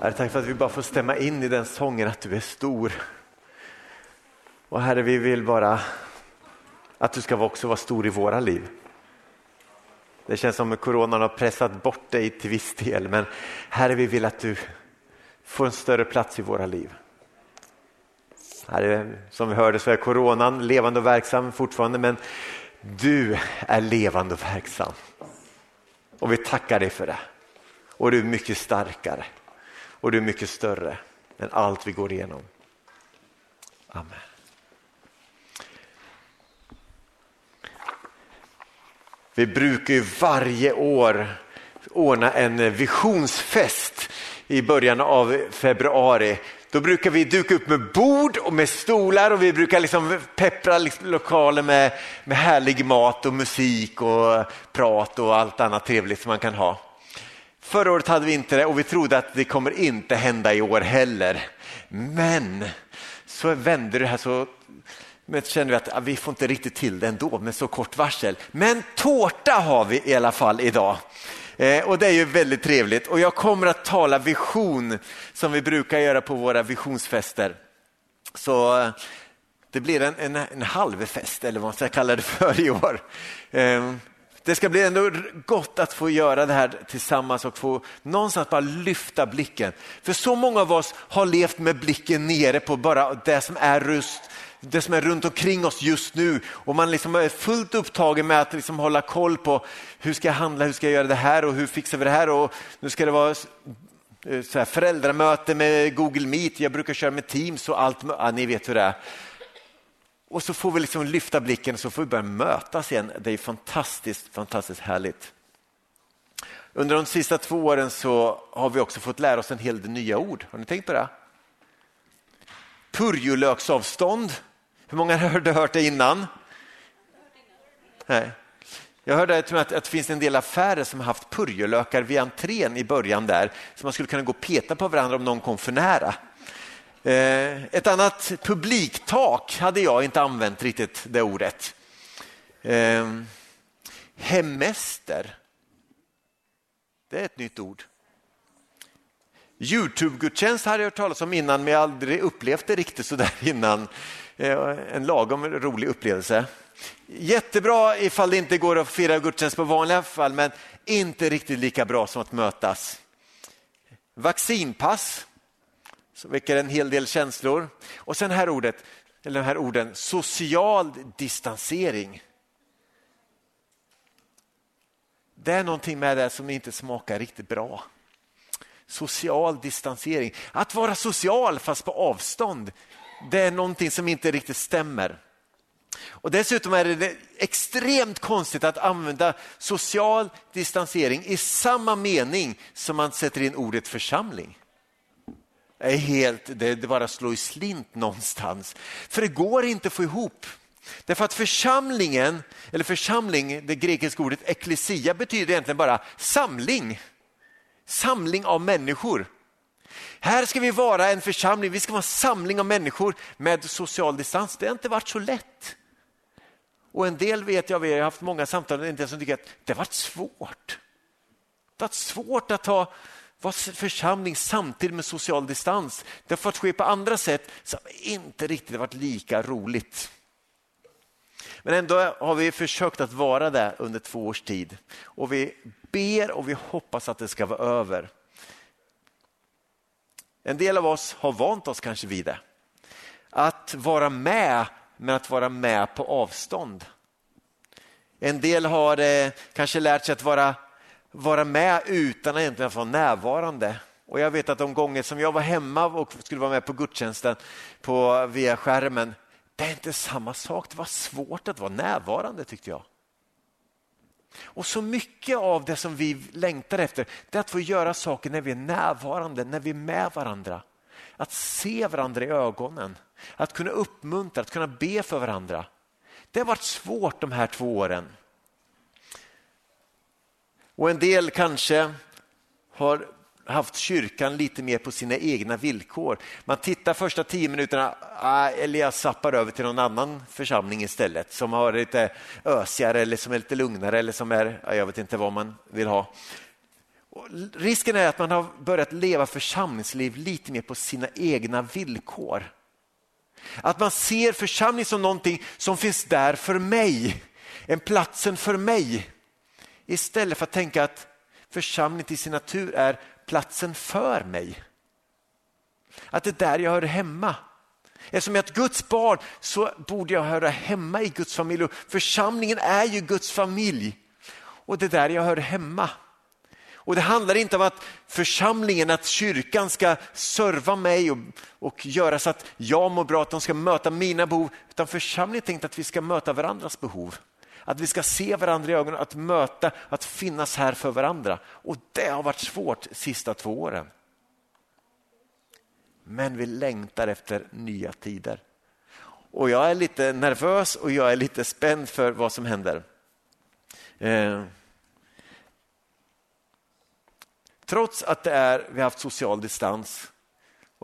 Herre, tack för att vi bara får stämma in i den sången att du är stor. Och Herre, vi vill bara att du ska också vara stor i våra liv. Det känns som att coronan har pressat bort dig till viss del, men Herre, vi vill att du får en större plats i våra liv. Herre, som vi hörde så är coronan levande och verksam fortfarande, men du är levande och verksam. Och vi tackar dig för det. Och du är mycket starkare och du är mycket större än allt vi går igenom. Amen. Vi brukar ju varje år ordna en visionsfest i början av februari. Då brukar vi duka upp med bord och med stolar och vi brukar liksom peppra liksom lokaler med, med härlig mat och musik och prat och allt annat trevligt som man kan ha. Förra året hade vi inte det och vi trodde att det kommer inte hända i år heller. Men så vände det här så men kände vi att ja, vi får inte riktigt till det ändå med så kort varsel. Men tårta har vi i alla fall idag. Eh, och det är ju väldigt trevligt och jag kommer att tala vision som vi brukar göra på våra visionsfester. Så eh, det blir en, en, en halv fest eller vad man ska kalla det för i år. Eh, det ska bli ändå gott att få göra det här tillsammans och få någonstans bara lyfta blicken. För så många av oss har levt med blicken nere på bara det som är rust det som är runt omkring oss just nu och man liksom är fullt upptagen med att liksom hålla koll på hur ska jag handla, hur ska jag göra det här och hur fixar vi det här och nu ska det vara eh, så här, föräldramöte med Google Meet, jag brukar köra med Teams och allt, ja, ni vet hur det är. Och så får vi liksom lyfta blicken och så får vi börja mötas igen. Det är fantastiskt, fantastiskt härligt. Under de sista två åren så har vi också fått lära oss en hel del nya ord. Har ni tänkt på det? Purjolöksavstånd. Hur många har hört det innan? Nej. Jag hörde att, att det finns en del affärer som har haft purjolökar vid entrén i början där, så man skulle kunna gå och peta på varandra om någon kom för nära. Eh, ett annat publiktak hade jag inte använt riktigt det ordet. Eh, hemester. Det är ett nytt ord. Youtube-gudstjänst hade jag hört talas om innan men jag har aldrig upplevt det riktigt sådär innan. Eh, en lagom rolig upplevelse. Jättebra ifall det inte går att fira gudstjänst på vanliga fall men inte riktigt lika bra som att mötas. Vaccinpass som väcker en hel del känslor. Och sen här ordet, eller de här orden, social distansering. Det är någonting med det som inte smakar riktigt bra. Social distansering. Att vara social fast på avstånd, det är någonting som inte riktigt stämmer. Och Dessutom är det extremt konstigt att använda social distansering i samma mening som man sätter in ordet församling är helt, det, det bara slår i slint någonstans. För det går inte att få ihop. Därför att församlingen, eller församling, det grekiska ordet eklesia betyder egentligen bara samling. Samling av människor. Här ska vi vara en församling, vi ska vara en samling av människor med social distans. Det har inte varit så lätt. Och en del vet jag, vi har haft många samtal, en del som tycker att det har varit svårt. Det har varit svårt att ta vara församling samtidigt med social distans. Det har fått ske på andra sätt som inte riktigt varit lika roligt. Men ändå har vi försökt att vara där under två års tid och vi ber och vi hoppas att det ska vara över. En del av oss har vant oss kanske vid det. Att vara med, men att vara med på avstånd. En del har eh, kanske lärt sig att vara vara med utan att egentligen vara närvarande. Och jag vet att de gånger som jag var hemma och skulle vara med på gudstjänsten på, via skärmen, det är inte samma sak. Det var svårt att vara närvarande tyckte jag. Och så mycket av det som vi längtar efter, det är att få göra saker när vi är närvarande, när vi är med varandra. Att se varandra i ögonen, att kunna uppmuntra, att kunna be för varandra. Det har varit svårt de här två åren. Och en del kanske har haft kyrkan lite mer på sina egna villkor. Man tittar första tio minuterna, ah, eller jag zappar över till någon annan församling istället som har lite ösigare eller som är lite lugnare eller som är, jag vet inte vad man vill ha. Och risken är att man har börjat leva församlingsliv lite mer på sina egna villkor. Att man ser församling som någonting som finns där för mig, en platsen för mig. Istället för att tänka att församlingen till sin natur är platsen för mig. Att det är där jag hör hemma. Eftersom jag är ett Guds barn så borde jag höra hemma i Guds familj. Och församlingen är ju Guds familj och det är där jag hör hemma. Och Det handlar inte om att församlingen, att kyrkan ska serva mig och, och göra så att jag mår bra, att de ska möta mina behov. Utan församlingen är tänkt att vi ska möta varandras behov. Att vi ska se varandra i ögonen, att möta, att finnas här för varandra. Och det har varit svårt de sista två åren. Men vi längtar efter nya tider. Och jag är lite nervös och jag är lite spänd för vad som händer. Eh. Trots att det är, vi har haft social distans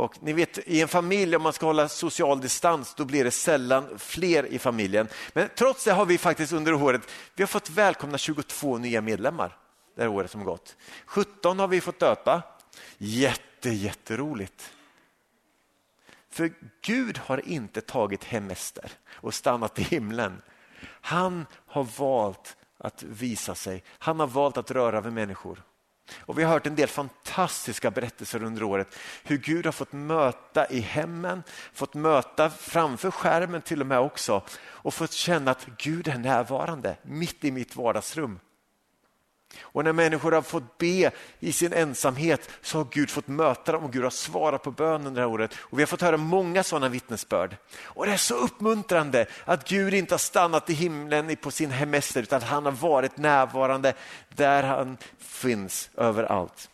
och ni vet, I en familj, om man ska hålla social distans, då blir det sällan fler i familjen. Men trots det har vi faktiskt under året vi har fått välkomna 22 nya medlemmar det här året som gått. 17 har vi fått döpa. Jätte, jätteroligt. För Gud har inte tagit hemester och stannat i himlen. Han har valt att visa sig. Han har valt att röra vid människor. Och Vi har hört en del fantastiska berättelser under året hur Gud har fått möta i hemmen, fått möta framför skärmen till och med också och fått känna att Gud är närvarande mitt i mitt vardagsrum. Och när människor har fått be i sin ensamhet så har Gud fått möta dem och Gud har svarat på bönen det här året. Och vi har fått höra många sådana vittnesbörd. Och det är så uppmuntrande att Gud inte har stannat i himlen på sin hemester utan han har varit närvarande där han finns överallt.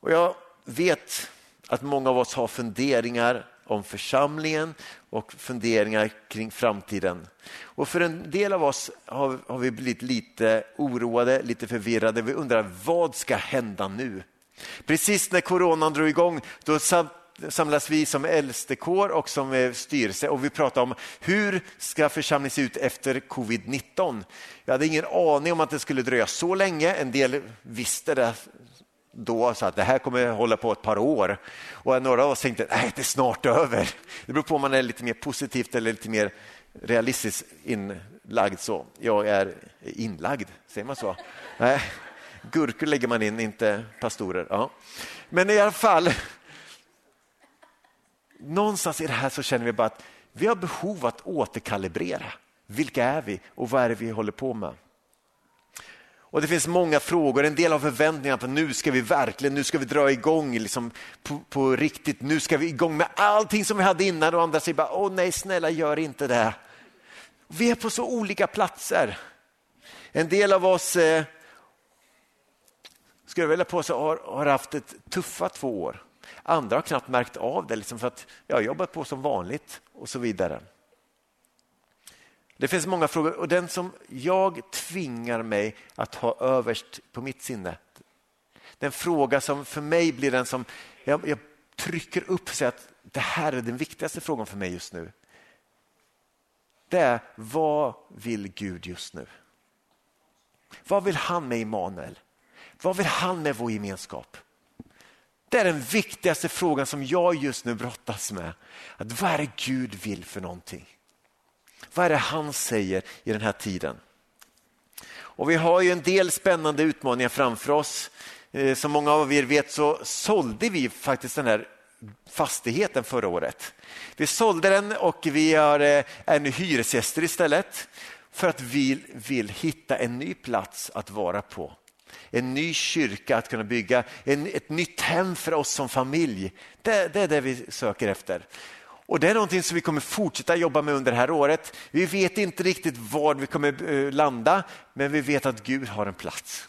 Och jag vet att många av oss har funderingar om församlingen och funderingar kring framtiden. Och för en del av oss har, har vi blivit lite oroade, lite förvirrade. Vi undrar vad ska hända nu? Precis när coronan drog igång då samlas vi som äldstekår och som styrelse och vi pratar om hur ska församlingen se ut efter covid-19. Jag hade ingen aning om att det skulle dröja så länge. En del visste det då sa att det här kommer hålla på ett par år. Och några av oss tänkte att det är snart över. Det beror på om man är lite mer positivt eller lite mer realistiskt inlagd. Så. Jag är inlagd, säger man så? Nej, gurkor lägger man in, inte pastorer. Ja. Men i alla fall, någonstans i det här så känner vi bara att vi har behov att återkalibrera. Vilka är vi och vad är det vi håller på med? Och Det finns många frågor, en del har förväntningar på nu ska vi verkligen, nu ska vi dra igång liksom på, på riktigt, nu ska vi igång med allting som vi hade innan och andra säger bara, åh nej snälla gör inte det. Vi är på så olika platser. En del av oss, eh, skulle jag vilja påstå, har, har haft ett tuffa två år. Andra har knappt märkt av det, liksom för att jag har jobbat på som vanligt och så vidare. Det finns många frågor och den som jag tvingar mig att ha överst på mitt sinne. Den fråga som för mig blir den som jag, jag trycker upp och säger att det här är den viktigaste frågan för mig just nu. Det är vad vill Gud just nu? Vad vill han med Immanuel? Vad vill han med vår gemenskap? Det är den viktigaste frågan som jag just nu brottas med. Att vad är det Gud vill för någonting? Vad är det han säger i den här tiden? Och Vi har ju en del spännande utmaningar framför oss. Eh, som många av er vet så sålde vi faktiskt den här fastigheten förra året. Vi sålde den och vi är, eh, är nu hyresgäster istället för att vi vill hitta en ny plats att vara på. En ny kyrka att kunna bygga, en, ett nytt hem för oss som familj. Det, det är det vi söker efter. Och Det är någonting som vi kommer fortsätta jobba med under det här året. Vi vet inte riktigt var vi kommer eh, landa, men vi vet att Gud har en plats.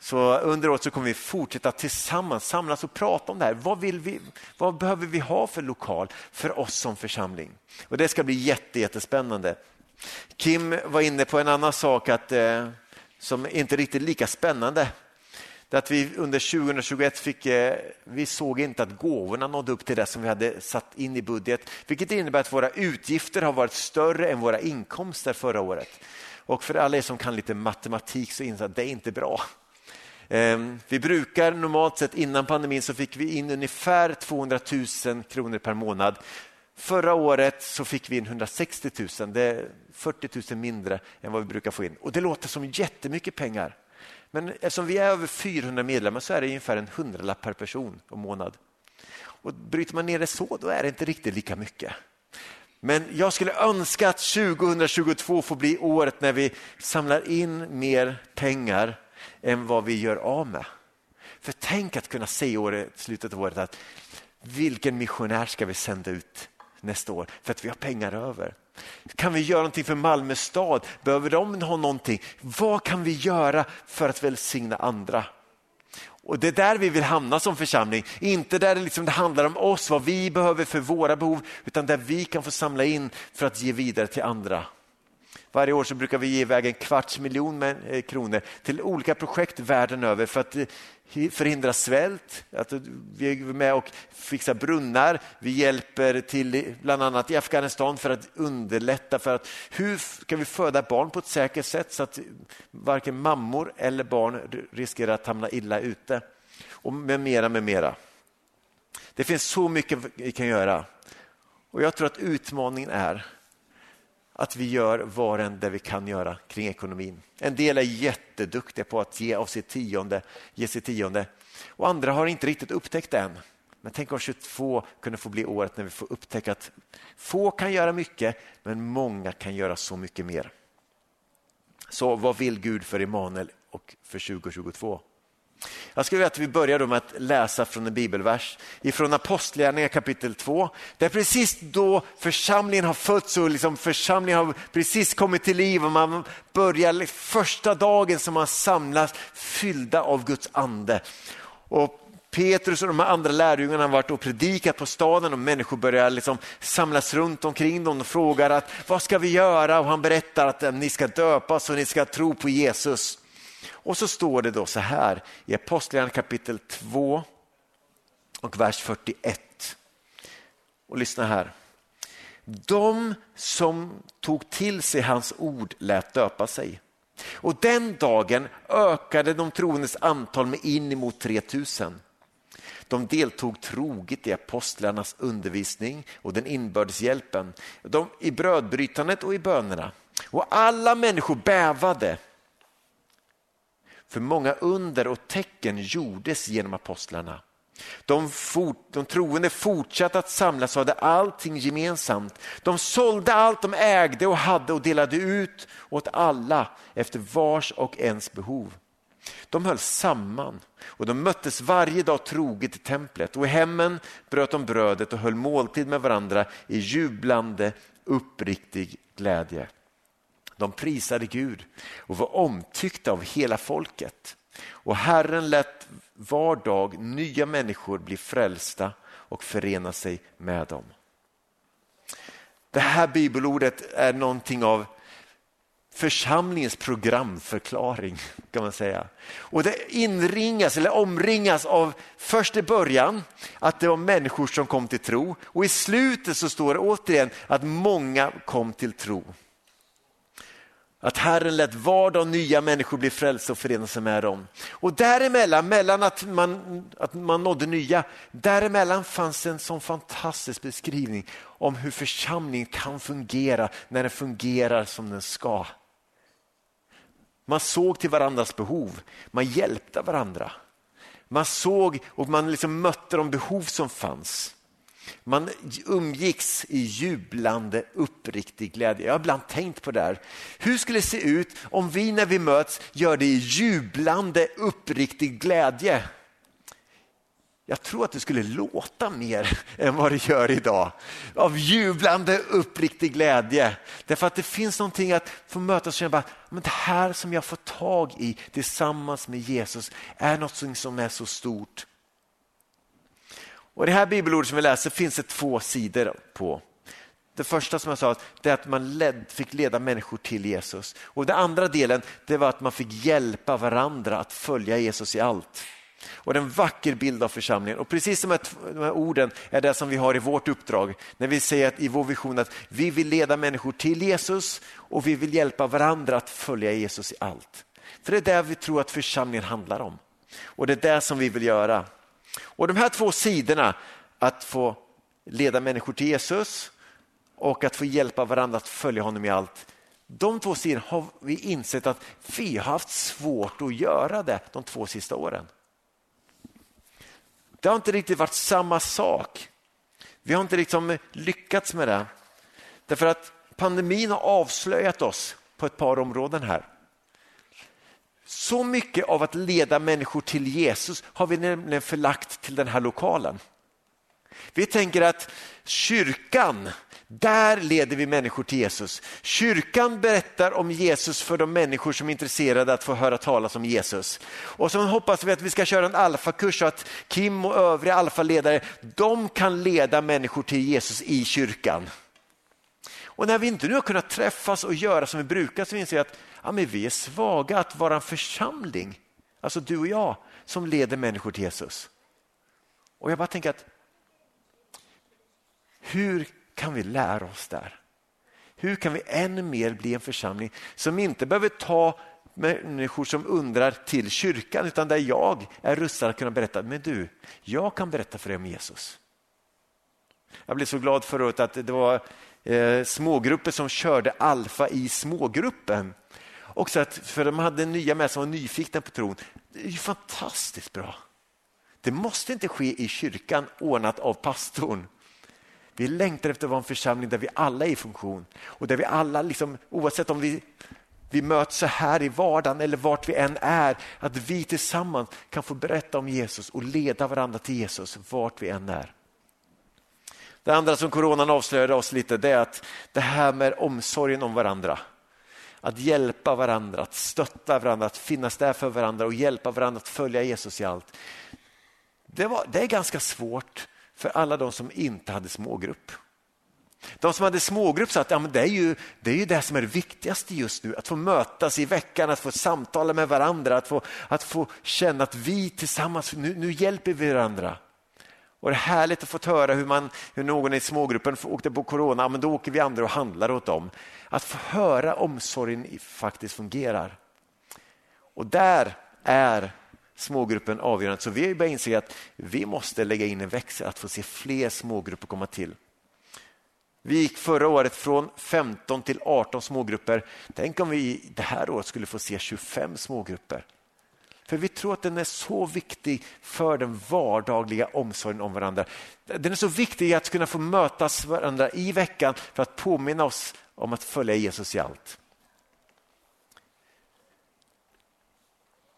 Så under året så kommer vi fortsätta tillsammans samlas och prata om det här. Vad, vill vi, vad behöver vi ha för lokal för oss som församling? Och Det ska bli jätte, jättespännande. Kim var inne på en annan sak att, eh, som inte riktigt lika spännande att vi under 2021 fick, eh, vi såg inte att gåvorna nådde upp till det som vi hade satt in i budget, vilket innebär att våra utgifter har varit större än våra inkomster förra året. Och för alla er som kan lite matematik så inser att det är inte bra. Ehm, vi brukar normalt sett innan pandemin så fick vi in ungefär 200 000 kronor per månad. Förra året så fick vi in 160 000, det är 40 000 mindre än vad vi brukar få in. Och Det låter som jättemycket pengar. Men eftersom vi är över 400 medlemmar så är det ungefär en hundralapp per person och månad. Och Bryter man ner det så, då är det inte riktigt lika mycket. Men jag skulle önska att 2022 får bli året när vi samlar in mer pengar än vad vi gör av med. För tänk att kunna säga i slutet av året att vilken missionär ska vi sända ut nästa år för att vi har pengar över. Kan vi göra någonting för Malmö stad? Behöver de ha någonting? Vad kan vi göra för att välsigna andra? Och Det är där vi vill hamna som församling. Inte där det, liksom, det handlar om oss, vad vi behöver för våra behov, utan där vi kan få samla in för att ge vidare till andra. Varje år så brukar vi ge iväg en kvarts miljon eh, kronor till olika projekt världen över för att eh, förhindra svält. Att eh, vi är med och fixar brunnar. Vi hjälper till bland annat i Afghanistan för att underlätta för att hur ska vi föda barn på ett säkert sätt så att varken mammor eller barn riskerar att hamna illa ute. Och med mera, med mera. Det finns så mycket vi kan göra. Och Jag tror att utmaningen är att vi gör var en det vi kan göra kring ekonomin. En del är jätteduktiga på att ge av sitt tionde, ge sitt tionde och andra har inte riktigt upptäckt det än. Men tänk om 22 kunde få bli året när vi får upptäcka att få kan göra mycket, men många kan göra så mycket mer. Så vad vill Gud för Emanuel och för 2022? Jag skulle vilja att vi börjar med att läsa från en bibelvers ifrån Apostlagärningarna kapitel 2. Det är precis då församlingen har fötts och liksom församlingen har precis kommit till liv och man börjar första dagen som man samlas fyllda av Guds ande. Och Petrus och de andra lärjungarna har varit och predikat på staden och människor börjar liksom samlas runt omkring dem och frågar att vad ska vi göra? Och han berättar att ni ska döpas och ni ska tro på Jesus. Och så står det då så här i Apostlagärningarna kapitel 2 och vers 41. Och lyssna här. De som tog till sig hans ord lät döpa sig. Och den dagen ökade de troendes antal med inemot 3000. De deltog troget i apostlarnas undervisning och den inbördes hjälpen, de, i brödbrytandet och i bönerna. Och alla människor bävade för många under och tecken gjordes genom apostlarna. De, fort, de troende fortsatte att samlas och hade allting gemensamt. De sålde allt de ägde och hade och delade ut åt alla efter vars och ens behov. De höll samman och de möttes varje dag troget i templet och i hemmen bröt de brödet och höll måltid med varandra i jublande uppriktig glädje. De prisade Gud och var omtyckta av hela folket. Och Herren lät var dag nya människor bli frälsta och förena sig med dem. Det här bibelordet är någonting av församlingens programförklaring kan man säga. Och det inringas eller omringas av först i början att det var människor som kom till tro och i slutet så står det återigen att många kom till tro. Att Herren lät var dag nya människor bli frälsta och förena sig med dem. Och däremellan, mellan att man, att man nådde nya, däremellan fanns en sån fantastisk beskrivning om hur församlingen kan fungera när den fungerar som den ska. Man såg till varandras behov, man hjälpte varandra. Man såg och man liksom mötte de behov som fanns. Man umgicks i jublande uppriktig glädje. Jag har ibland tänkt på det här. Hur skulle det se ut om vi när vi möts gör det i jublande uppriktig glädje? Jag tror att det skulle låta mer än vad det gör idag. Av jublande uppriktig glädje. Därför att det finns någonting att få mötas och känna att det här som jag får tag i tillsammans med Jesus är något som är så stort. Och Det här bibelordet som vi läser finns det två sidor på. Det första som jag sa det är att man led, fick leda människor till Jesus. Och Den andra delen det var att man fick hjälpa varandra att följa Jesus i allt. Och det är en vacker bild av församlingen. Och precis som de här orden är det som vi har i vårt uppdrag. När vi säger att, i vår vision att vi vill leda människor till Jesus och vi vill hjälpa varandra att följa Jesus i allt. För det är det vi tror att församlingen handlar om. Och det är det som vi vill göra. Och de här två sidorna, att få leda människor till Jesus och att få hjälpa varandra att följa honom i allt. De två sidorna har vi insett att vi har haft svårt att göra det de två sista åren. Det har inte riktigt varit samma sak. Vi har inte liksom lyckats med det. Därför att pandemin har avslöjat oss på ett par områden här. Så mycket av att leda människor till Jesus har vi nämligen förlagt till den här lokalen. Vi tänker att kyrkan, där leder vi människor till Jesus. Kyrkan berättar om Jesus för de människor som är intresserade att få höra talas om Jesus. Och så hoppas vi att vi ska köra en alfakurs så att Kim och övriga alfaledare, de kan leda människor till Jesus i kyrkan. Och när vi inte nu har kunnat träffas och göra som vi brukar så inser vi att ja, men vi är svaga att vara en församling, alltså du och jag, som leder människor till Jesus. Och jag bara tänker att hur kan vi lära oss där? Hur kan vi ännu mer bli en församling som inte behöver ta människor som undrar till kyrkan utan där jag är rustad att kunna berätta, men du, jag kan berätta för dig om Jesus. Jag blev så glad förra året att det var eh, smågrupper som körde alfa i smågruppen. Också att, för de hade nya med som var nyfikna på tron. Det är ju fantastiskt bra. Det måste inte ske i kyrkan ordnat av pastorn. Vi längtar efter att vara en församling där vi alla är i funktion och där vi alla, liksom, oavsett om vi, vi möts så här i vardagen eller vart vi än är, att vi tillsammans kan få berätta om Jesus och leda varandra till Jesus vart vi än är. Det andra som coronan avslöjade oss lite det är att det här med omsorgen om varandra. Att hjälpa varandra, att stötta varandra, att finnas där för varandra och hjälpa varandra att följa Jesus i allt. Det, var, det är ganska svårt för alla de som inte hade smågrupp. De som hade smågrupp sa att ja, men det, är ju, det är ju det som är det viktigaste just nu, att få mötas i veckan, att få samtala med varandra, att få, att få känna att vi tillsammans, nu, nu hjälper vi varandra. Och det är härligt att få höra hur, man, hur någon i smågruppen åkte på corona, men då åker vi andra och handlar åt dem. Att få höra omsorgen faktiskt fungerar. Och där är smågruppen avgörande. Så vi börjat inse att vi måste lägga in en växel att få se fler smågrupper komma till. Vi gick förra året från 15 till 18 smågrupper. Tänk om vi det här året skulle få se 25 smågrupper. För vi tror att den är så viktig för den vardagliga omsorgen om varandra. Den är så viktig att kunna få mötas varandra i veckan för att påminna oss om att följa Jesus i allt.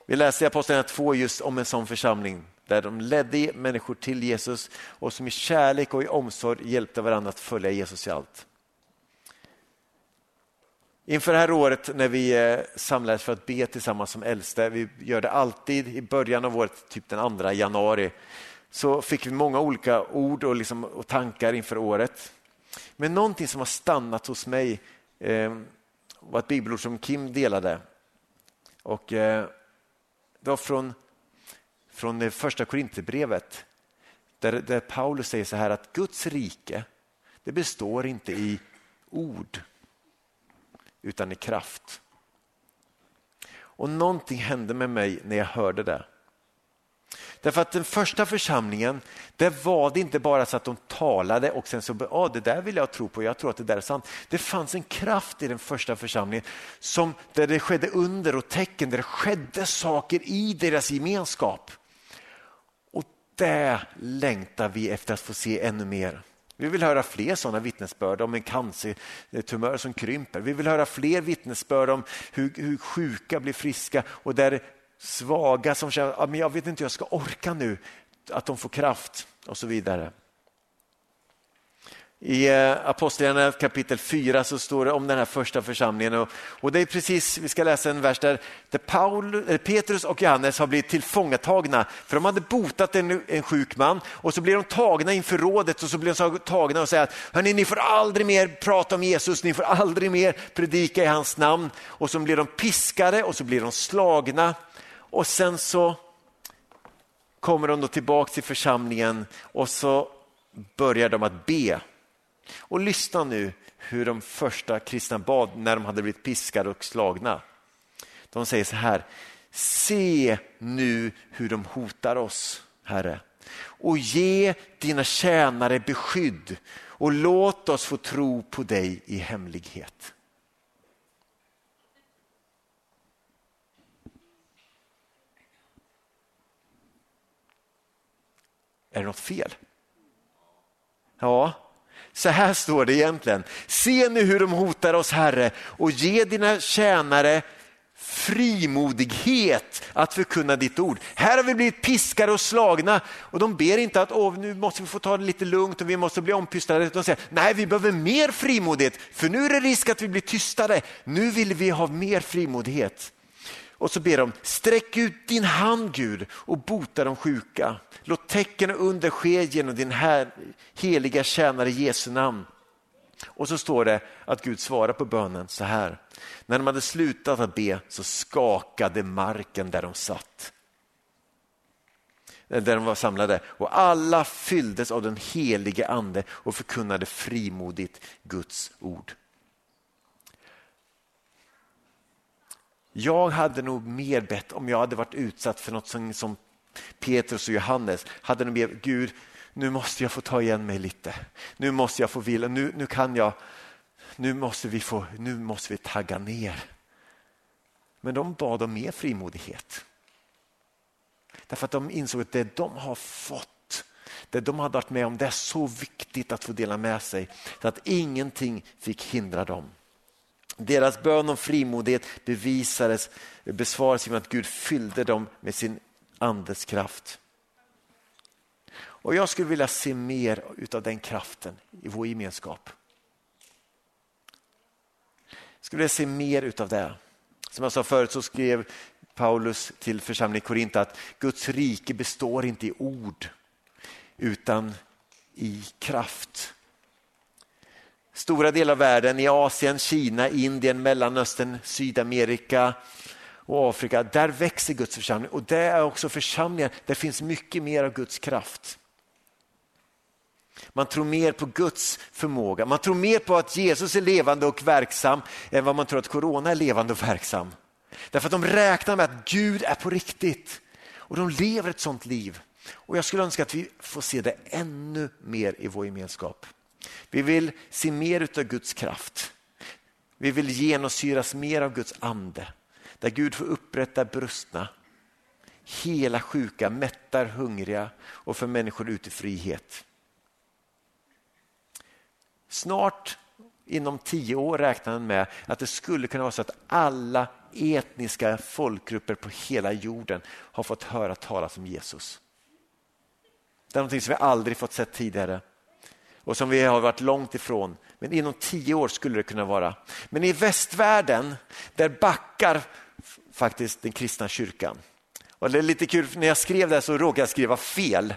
Vi läser i Apostlagärningarna 2 just om en sån församling där de ledde människor till Jesus och som i kärlek och i omsorg hjälpte varandra att följa Jesus i allt. Inför det här året när vi eh, samlades för att be tillsammans som äldste, vi gör det alltid i början av året, typ den 2 januari, så fick vi många olika ord och, liksom, och tankar inför året. Men någonting som har stannat hos mig eh, var ett bibelord som Kim delade. Och, eh, det var från, från det första Korinthierbrevet där, där Paulus säger så här att Guds rike det består inte i ord utan i kraft. Och någonting hände med mig när jag hörde det. Därför att den första församlingen, där var det inte bara så att de talade och sen så, ah, det där vill jag tro på, jag tror att det där är sant. Det fanns en kraft i den första församlingen som, där det skedde under och tecken, där det skedde saker i deras gemenskap. Och det längtar vi efter att få se ännu mer. Vi vill höra fler sådana vittnesbörd om en cancertumör som krymper. Vi vill höra fler vittnesbörd om hur, hur sjuka blir friska och där svaga som känner att jag vet inte hur jag ska orka nu, att de får kraft och så vidare. I eh, Apostlagärningarna kapitel 4 så står det om den här första församlingen och, och, det är precis, vi ska läsa en vers där, där Paul, eh, Petrus och Johannes har blivit tillfångatagna. För de hade botat en, en sjuk man och så blir de tagna inför rådet och så blir de tagna och säger att hörni ni får aldrig mer prata om Jesus, ni får aldrig mer predika i hans namn. Och så blir de piskade och så blir de slagna. Och sen så kommer de då tillbaka till församlingen och så börjar de att be. Och lyssna nu hur de första kristna bad när de hade blivit piskade och slagna. De säger så här, se nu hur de hotar oss, Herre, och ge dina tjänare beskydd och låt oss få tro på dig i hemlighet. Är det något fel? Ja, så här står det egentligen. Se nu hur de hotar oss Herre och ge dina tjänare frimodighet att förkunna ditt ord. Här har vi blivit piskade och slagna och de ber inte att Åh, nu måste vi få ta det lite lugnt och vi måste bli ompysslade. De säger nej, vi behöver mer frimodighet för nu är det risk att vi blir tystare. Nu vill vi ha mer frimodighet. Och så ber de, sträck ut din hand Gud och bota de sjuka. Låt tecken och under ske genom din här, heliga tjänare Jesu namn. Och så står det att Gud svarar på bönen så här. När de hade slutat att be så skakade marken där de satt. Eh, där de var samlade och alla fylldes av den helige ande och förkunnade frimodigt Guds ord. Jag hade nog mer bett om jag hade varit utsatt för något som, som Petrus och Johannes. Hade nog mer, Gud, nu måste jag få ta igen mig lite. Nu måste jag få vila, nu, nu kan jag, nu måste, vi få, nu måste vi tagga ner. Men de bad om mer frimodighet. Därför att de insåg att det de har fått, det de hade varit med om, det är så viktigt att få dela med sig. Så att ingenting fick hindra dem. Deras bön om frimodighet bevisades, besvarades genom att Gud fyllde dem med sin andes kraft. Och Jag skulle vilja se mer av den kraften i vår gemenskap. Jag skulle vilja se mer av det. Som jag sa förut så skrev Paulus till församlingen i Korint att Guds rike består inte i ord utan i kraft. Stora delar av världen, i Asien, Kina, Indien, Mellanöstern, Sydamerika och Afrika, där växer Guds församling och det är också församlingar där finns mycket mer av Guds kraft. Man tror mer på Guds förmåga, man tror mer på att Jesus är levande och verksam än vad man tror att corona är levande och verksam. Därför att de räknar med att Gud är på riktigt och de lever ett sånt liv. Och Jag skulle önska att vi får se det ännu mer i vår gemenskap. Vi vill se mer av Guds kraft. Vi vill genomsyras mer av Guds ande. Där Gud får upprätta brustna, hela sjuka, mättar hungriga och för människor ut i frihet. Snart, inom tio år räknar han med att det skulle kunna vara så att alla etniska folkgrupper på hela jorden har fått höra talas om Jesus. Det är någonting som vi aldrig fått se tidigare och som vi har varit långt ifrån. Men inom tio år skulle det kunna vara. Men i västvärlden, där backar faktiskt den kristna kyrkan. Och det är lite kul, när jag skrev det här så råkade jag skriva fel.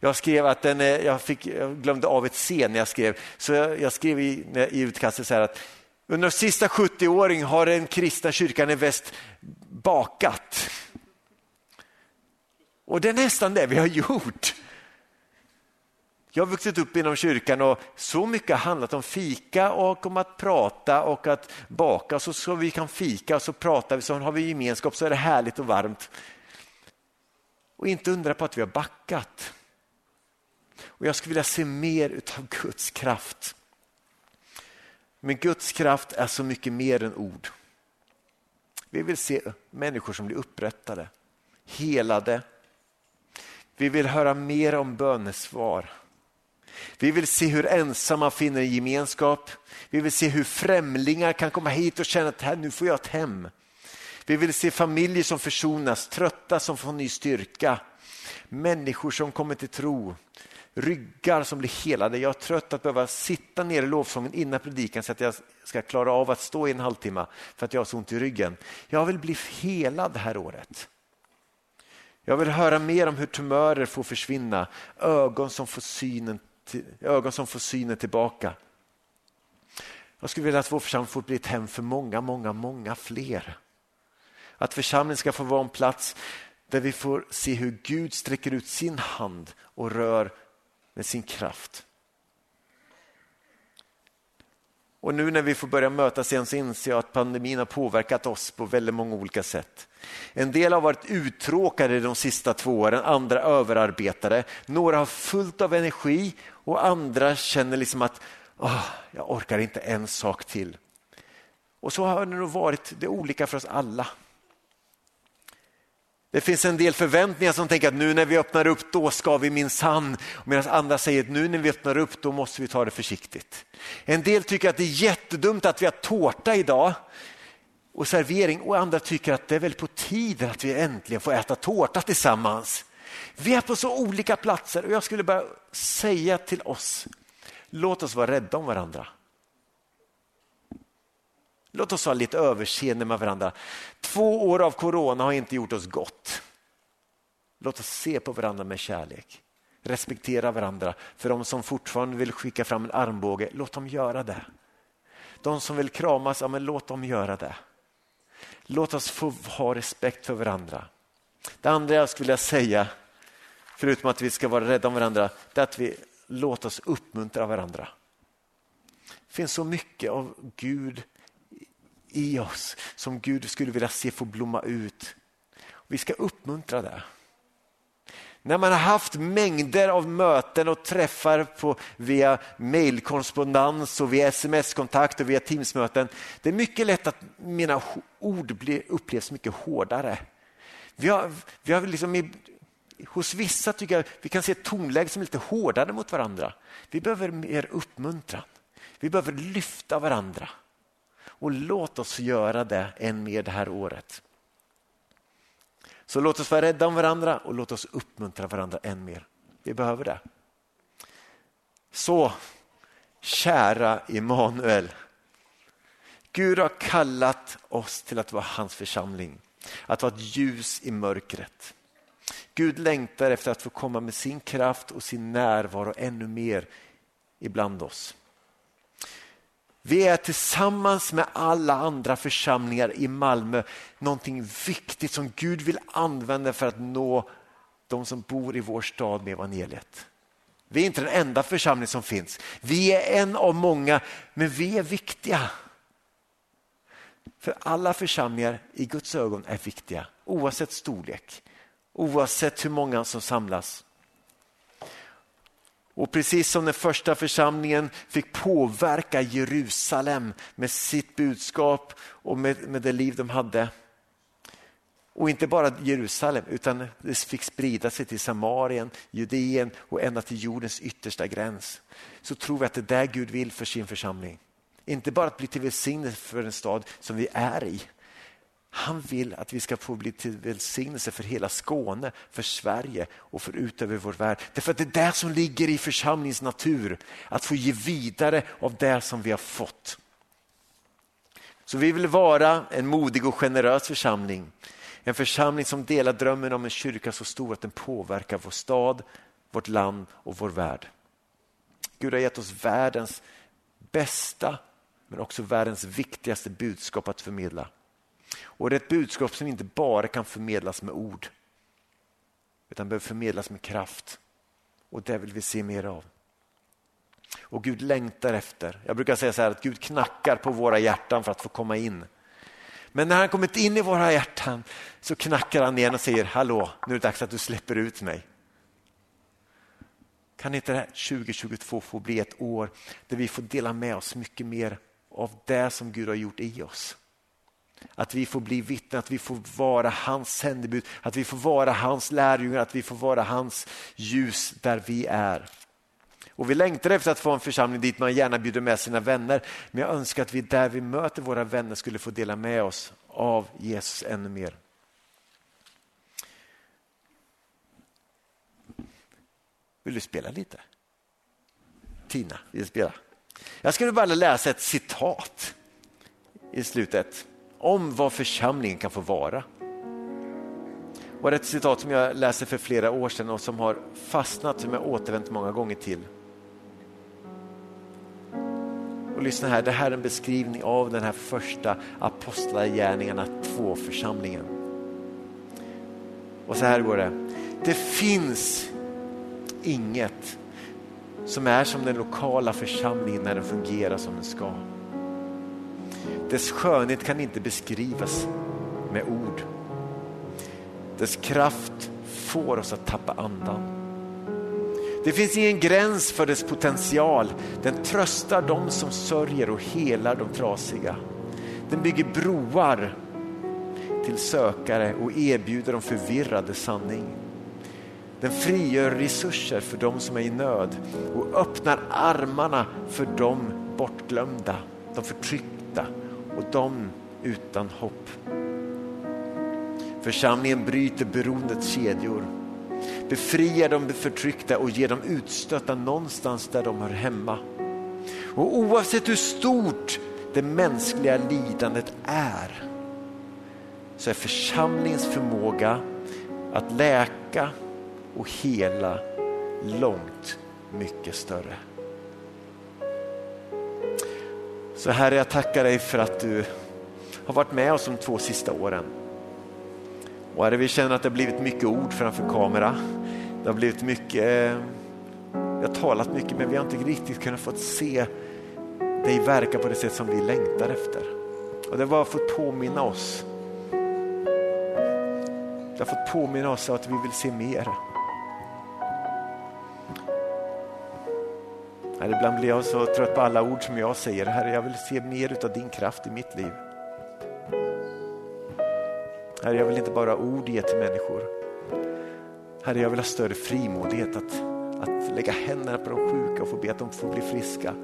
Jag skrev att den, eh, jag, fick, jag glömde av ett C när jag skrev, så jag, jag skrev i, i utkastet så här att under de sista 70 åren har den kristna kyrkan i väst bakat. Och det är nästan det vi har gjort. Jag har vuxit upp inom kyrkan och så mycket har handlat om fika och om att prata och att baka. Så, så vi kan fika och så pratar vi, så har vi gemenskap så är det härligt och varmt. Och inte undra på att vi har backat. Och Jag skulle vilja se mer av Guds kraft. Men Guds kraft är så mycket mer än ord. Vi vill se människor som blir upprättade, helade. Vi vill höra mer om bönesvar. Vi vill se hur ensamma finner gemenskap. Vi vill se hur främlingar kan komma hit och känna att här, nu får jag ett hem. Vi vill se familjer som försonas, trötta som får ny styrka. Människor som kommer till tro, ryggar som blir helade. Jag är trött att behöva sitta ner i lovsången innan predikan så att jag ska klara av att stå i en halvtimme för att jag har så ont i ryggen. Jag vill bli helad det här året. Jag vill höra mer om hur tumörer får försvinna, ögon som får synen ögon som får synen tillbaka. Jag skulle vilja att vår församling får bli ett hem för många, många, många fler. Att församlingen ska få vara en plats där vi får se hur Gud sträcker ut sin hand och rör med sin kraft. Och nu när vi får börja mötas igen så inser jag att pandemin har påverkat oss på väldigt många olika sätt. En del har varit uttråkade de sista två åren, andra överarbetade. Några har fullt av energi och andra känner liksom att oh, jag orkar inte en sak till. Och så har det nog varit, det är olika för oss alla. Det finns en del förväntningar som tänker att nu när vi öppnar upp då ska vi minsann. Medan andra säger att nu när vi öppnar upp då måste vi ta det försiktigt. En del tycker att det är jättedumt att vi har tårta idag och servering och andra tycker att det är väl på tiden att vi äntligen får äta tårta tillsammans. Vi är på så olika platser och jag skulle bara säga till oss, låt oss vara rädda om varandra. Låt oss ha lite överseende med varandra. Två år av corona har inte gjort oss gott. Låt oss se på varandra med kärlek. Respektera varandra. För de som fortfarande vill skicka fram en armbåge, låt dem göra det. De som vill kramas, ja, men låt dem göra det. Låt oss få ha respekt för varandra. Det andra jag skulle vilja säga, förutom att vi ska vara rädda om varandra, det är att vi låt oss uppmuntra varandra. Det finns så mycket av Gud i oss som Gud skulle vilja se få blomma ut. Vi ska uppmuntra det. När man har haft mängder av möten och träffar på, via mejlkorrespondens och via sms-kontakt och via Teamsmöten. Det är mycket lätt att mina ord blir, upplevs mycket hårdare. Vi har, vi har liksom hos vissa tycker jag vi kan se ett tonläge som är lite hårdare mot varandra. Vi behöver mer uppmuntran. Vi behöver lyfta varandra. Och låt oss göra det än mer det här året. Så låt oss vara rädda om varandra och låt oss uppmuntra varandra än mer. Vi behöver det. Så, kära Immanuel. Gud har kallat oss till att vara hans församling, att vara ett ljus i mörkret. Gud längtar efter att få komma med sin kraft och sin närvaro ännu mer ibland oss. Vi är tillsammans med alla andra församlingar i Malmö någonting viktigt som Gud vill använda för att nå de som bor i vår stad med evangeliet. Vi är inte den enda församling som finns. Vi är en av många, men vi är viktiga. För alla församlingar i Guds ögon är viktiga, oavsett storlek, oavsett hur många som samlas. Och precis som den första församlingen fick påverka Jerusalem med sitt budskap och med, med det liv de hade. Och inte bara Jerusalem utan det fick sprida sig till Samarien, Judeen och ända till jordens yttersta gräns. Så tror vi att det är där Gud vill för sin församling. Inte bara att bli till välsignelse för en stad som vi är i han vill att vi ska få bli till välsignelse för hela Skåne, för Sverige och för utöver vår värld. Därför att det är det som ligger i församlingens natur, att få ge vidare av det som vi har fått. Så vi vill vara en modig och generös församling. En församling som delar drömmen om en kyrka så stor att den påverkar vår stad, vårt land och vår värld. Gud har gett oss världens bästa men också världens viktigaste budskap att förmedla. Och det är ett budskap som inte bara kan förmedlas med ord utan behöver förmedlas med kraft. Och det vill vi se mer av. Och Gud längtar efter, jag brukar säga så här att Gud knackar på våra hjärtan för att få komma in. Men när han kommit in i våra hjärtan så knackar han igen och säger hallå, nu är det dags att du släpper ut mig. Kan inte det här 2022 få bli ett år där vi får dela med oss mycket mer av det som Gud har gjort i oss? Att vi får bli vittnen, att vi får vara hans sändebud, att vi får vara hans lärjungar, att vi får vara hans ljus där vi är. Och Vi längtar efter att få en församling dit man gärna bjuder med sina vänner. Men jag önskar att vi där vi möter våra vänner skulle få dela med oss av Jesus ännu mer. Vill du spela lite? Tina, vill du spela? Jag skulle bara läsa ett citat i slutet om vad församlingen kan få vara. Och det är ett citat som jag läste för flera år sedan och som har fastnat, som jag återvänt många gånger till. Och lyssna här, det här är en beskrivning av den här första apostlagärningarna 2-församlingen. Och så här går det. Det finns inget som är som den lokala församlingen när den fungerar som den ska. Dess skönhet kan inte beskrivas med ord. Dess kraft får oss att tappa andan. Det finns ingen gräns för dess potential. Den tröstar de som sörjer och helar de trasiga. Den bygger broar till sökare och erbjuder de förvirrade sanning. Den frigör resurser för de som är i nöd och öppnar armarna för de bortglömda, de förtryckta och de utan hopp. Församlingen bryter beroendets kedjor, befriar de förtryckta och ger de utstötta någonstans där de hör hemma. Och oavsett hur stort det mänskliga lidandet är så är församlingens förmåga att läka och hela långt mycket större. Så Herre, jag tackar dig för att du har varit med oss de två sista åren. Och Herre, vi känner att det har blivit mycket ord framför kamera. Det har blivit mycket, vi har talat mycket men vi har inte riktigt kunnat få se dig verka på det sätt som vi längtar efter. Och det har bara fått påminna oss. Det har fått påminna oss att vi vill se mer. Herre, ibland blir jag så trött på alla ord som jag säger. Herre, jag vill se mer av din kraft i mitt liv. Herre, jag vill inte bara ord ge till människor. Herre, jag vill ha större frimodighet att, att lägga händerna på de sjuka och få be att de får bli friska.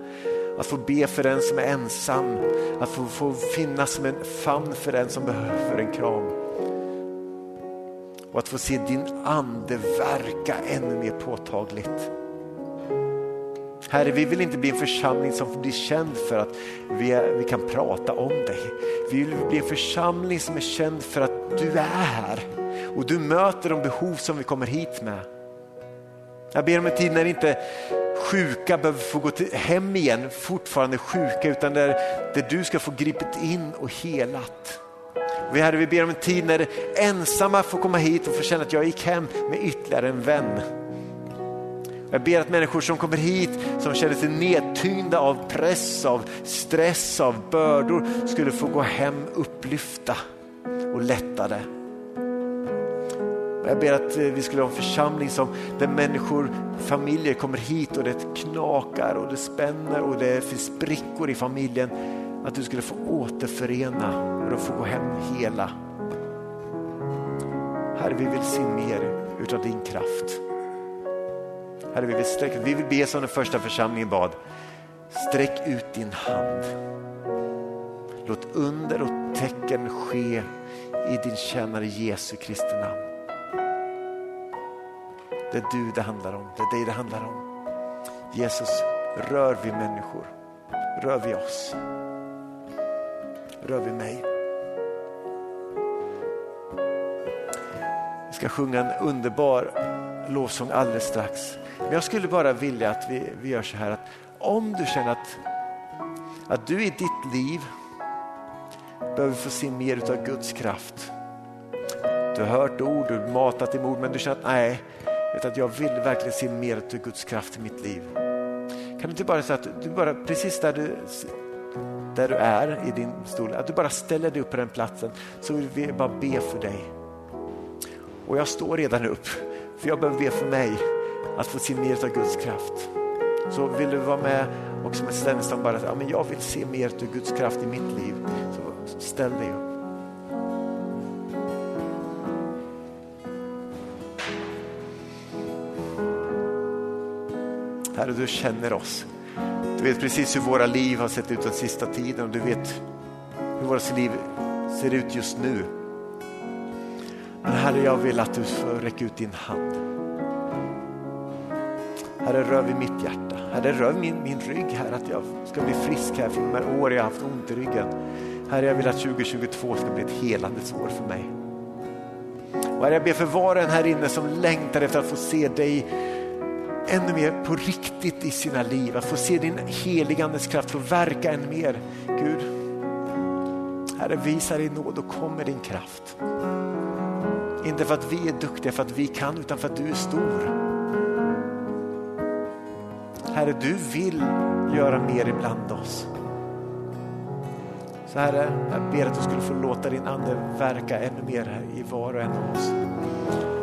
Att få be för den som är ensam, att få, få finnas som en famn för den som behöver en kram. Och att få se din ande verka ännu mer påtagligt. Herre, vi vill inte bli en församling som blir känd för att vi, är, vi kan prata om dig. Vi vill bli en församling som är känd för att du är här och du möter de behov som vi kommer hit med. Jag ber om en tid när inte sjuka behöver få gå till, hem igen fortfarande sjuka utan där, där du ska få gripit in och helat. Vi, herre, vi ber om en tid när ensamma får komma hit och få känna att jag gick hem med ytterligare en vän. Jag ber att människor som kommer hit som känner sig nedtyngda av press, av stress, av bördor skulle få gå hem upplyfta och lättade. Jag ber att eh, vi skulle ha en församling som, där människor, familjer kommer hit och det knakar och det spänner och det finns sprickor i familjen. Att du skulle få återförena och de får gå hem hela. Herre, vi vill se mer utav din kraft. Herre, vi vill, sträcka, vi vill be som den första församlingen bad. Sträck ut din hand. Låt under och tecken ske i din tjänare Jesu Kristi namn. Det är du det handlar om, det är dig det handlar om. Jesus, rör vi människor, rör vi oss, rör vi mig. Vi ska sjunga en underbar lovsång alldeles strax. Men jag skulle bara vilja att vi, vi gör så här att om du känner att, att du i ditt liv behöver få se mer av Guds kraft. Du har hört ord, du har matat i ord men du känner att nej, att jag vill verkligen se mer av Guds kraft i mitt liv. Kan du inte bara säga att du bara precis där du, där du är i din stol, att du bara ställer dig upp på den platsen så vill vi bara be för dig. Och jag står redan upp, för jag behöver be för mig att få se mer av Guds kraft. Så vill du vara med och som ett ställningstagande bara att ja, men jag vill se mer av Guds kraft i mitt liv. Så ställ dig upp. Herre, du känner oss. Du vet precis hur våra liv har sett ut den sista tiden och du vet hur våra liv ser ut just nu. Men Herre, jag vill att du får räcka ut din hand. Herre, rör vid mitt hjärta. Herre, rör min, min rygg här, att jag ska bli frisk här från de här åren jag har haft ont i ryggen. Herre, jag vill att 2022 ska bli ett helandets år för mig. Och herre, jag ber för var och en här inne som längtar efter att få se dig ännu mer på riktigt i sina liv. Att få se din heligandes kraft få verka ännu mer. Gud, Herre visa dig nåd och kom med din kraft. Inte för att vi är duktiga, för att vi kan, utan för att du är stor. Herre, du vill göra mer ibland oss. Så Herre, jag ber att du skulle få låta din ande verka ännu mer här i var och en av oss.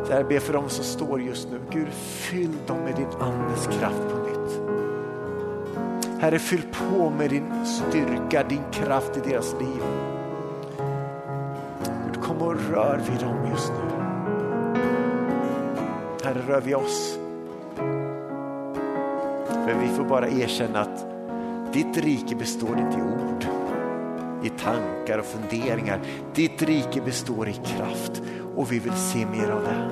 Så jag ber för dem som står just nu. Gud, fyll dem med din andes kraft på nytt. Herre, fyll på med din styrka, din kraft i deras liv. Gud, kom och rör vid dem just nu. Herre, rör vid oss. Men vi får bara erkänna att ditt rike består inte i ord, i tankar och funderingar. Ditt rike består i kraft och vi vill se mer av det.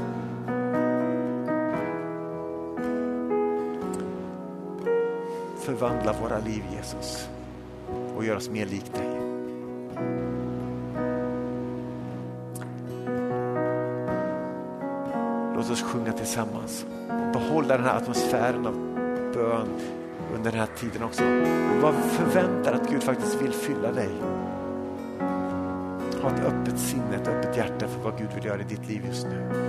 Förvandla våra liv Jesus och gör oss mer lik dig. Låt oss sjunga tillsammans behålla den här atmosfären av bön under den här tiden också. Vad förväntar att Gud faktiskt vill fylla dig. Ha ett öppet sinne, ett öppet hjärta för vad Gud vill göra i ditt liv just nu.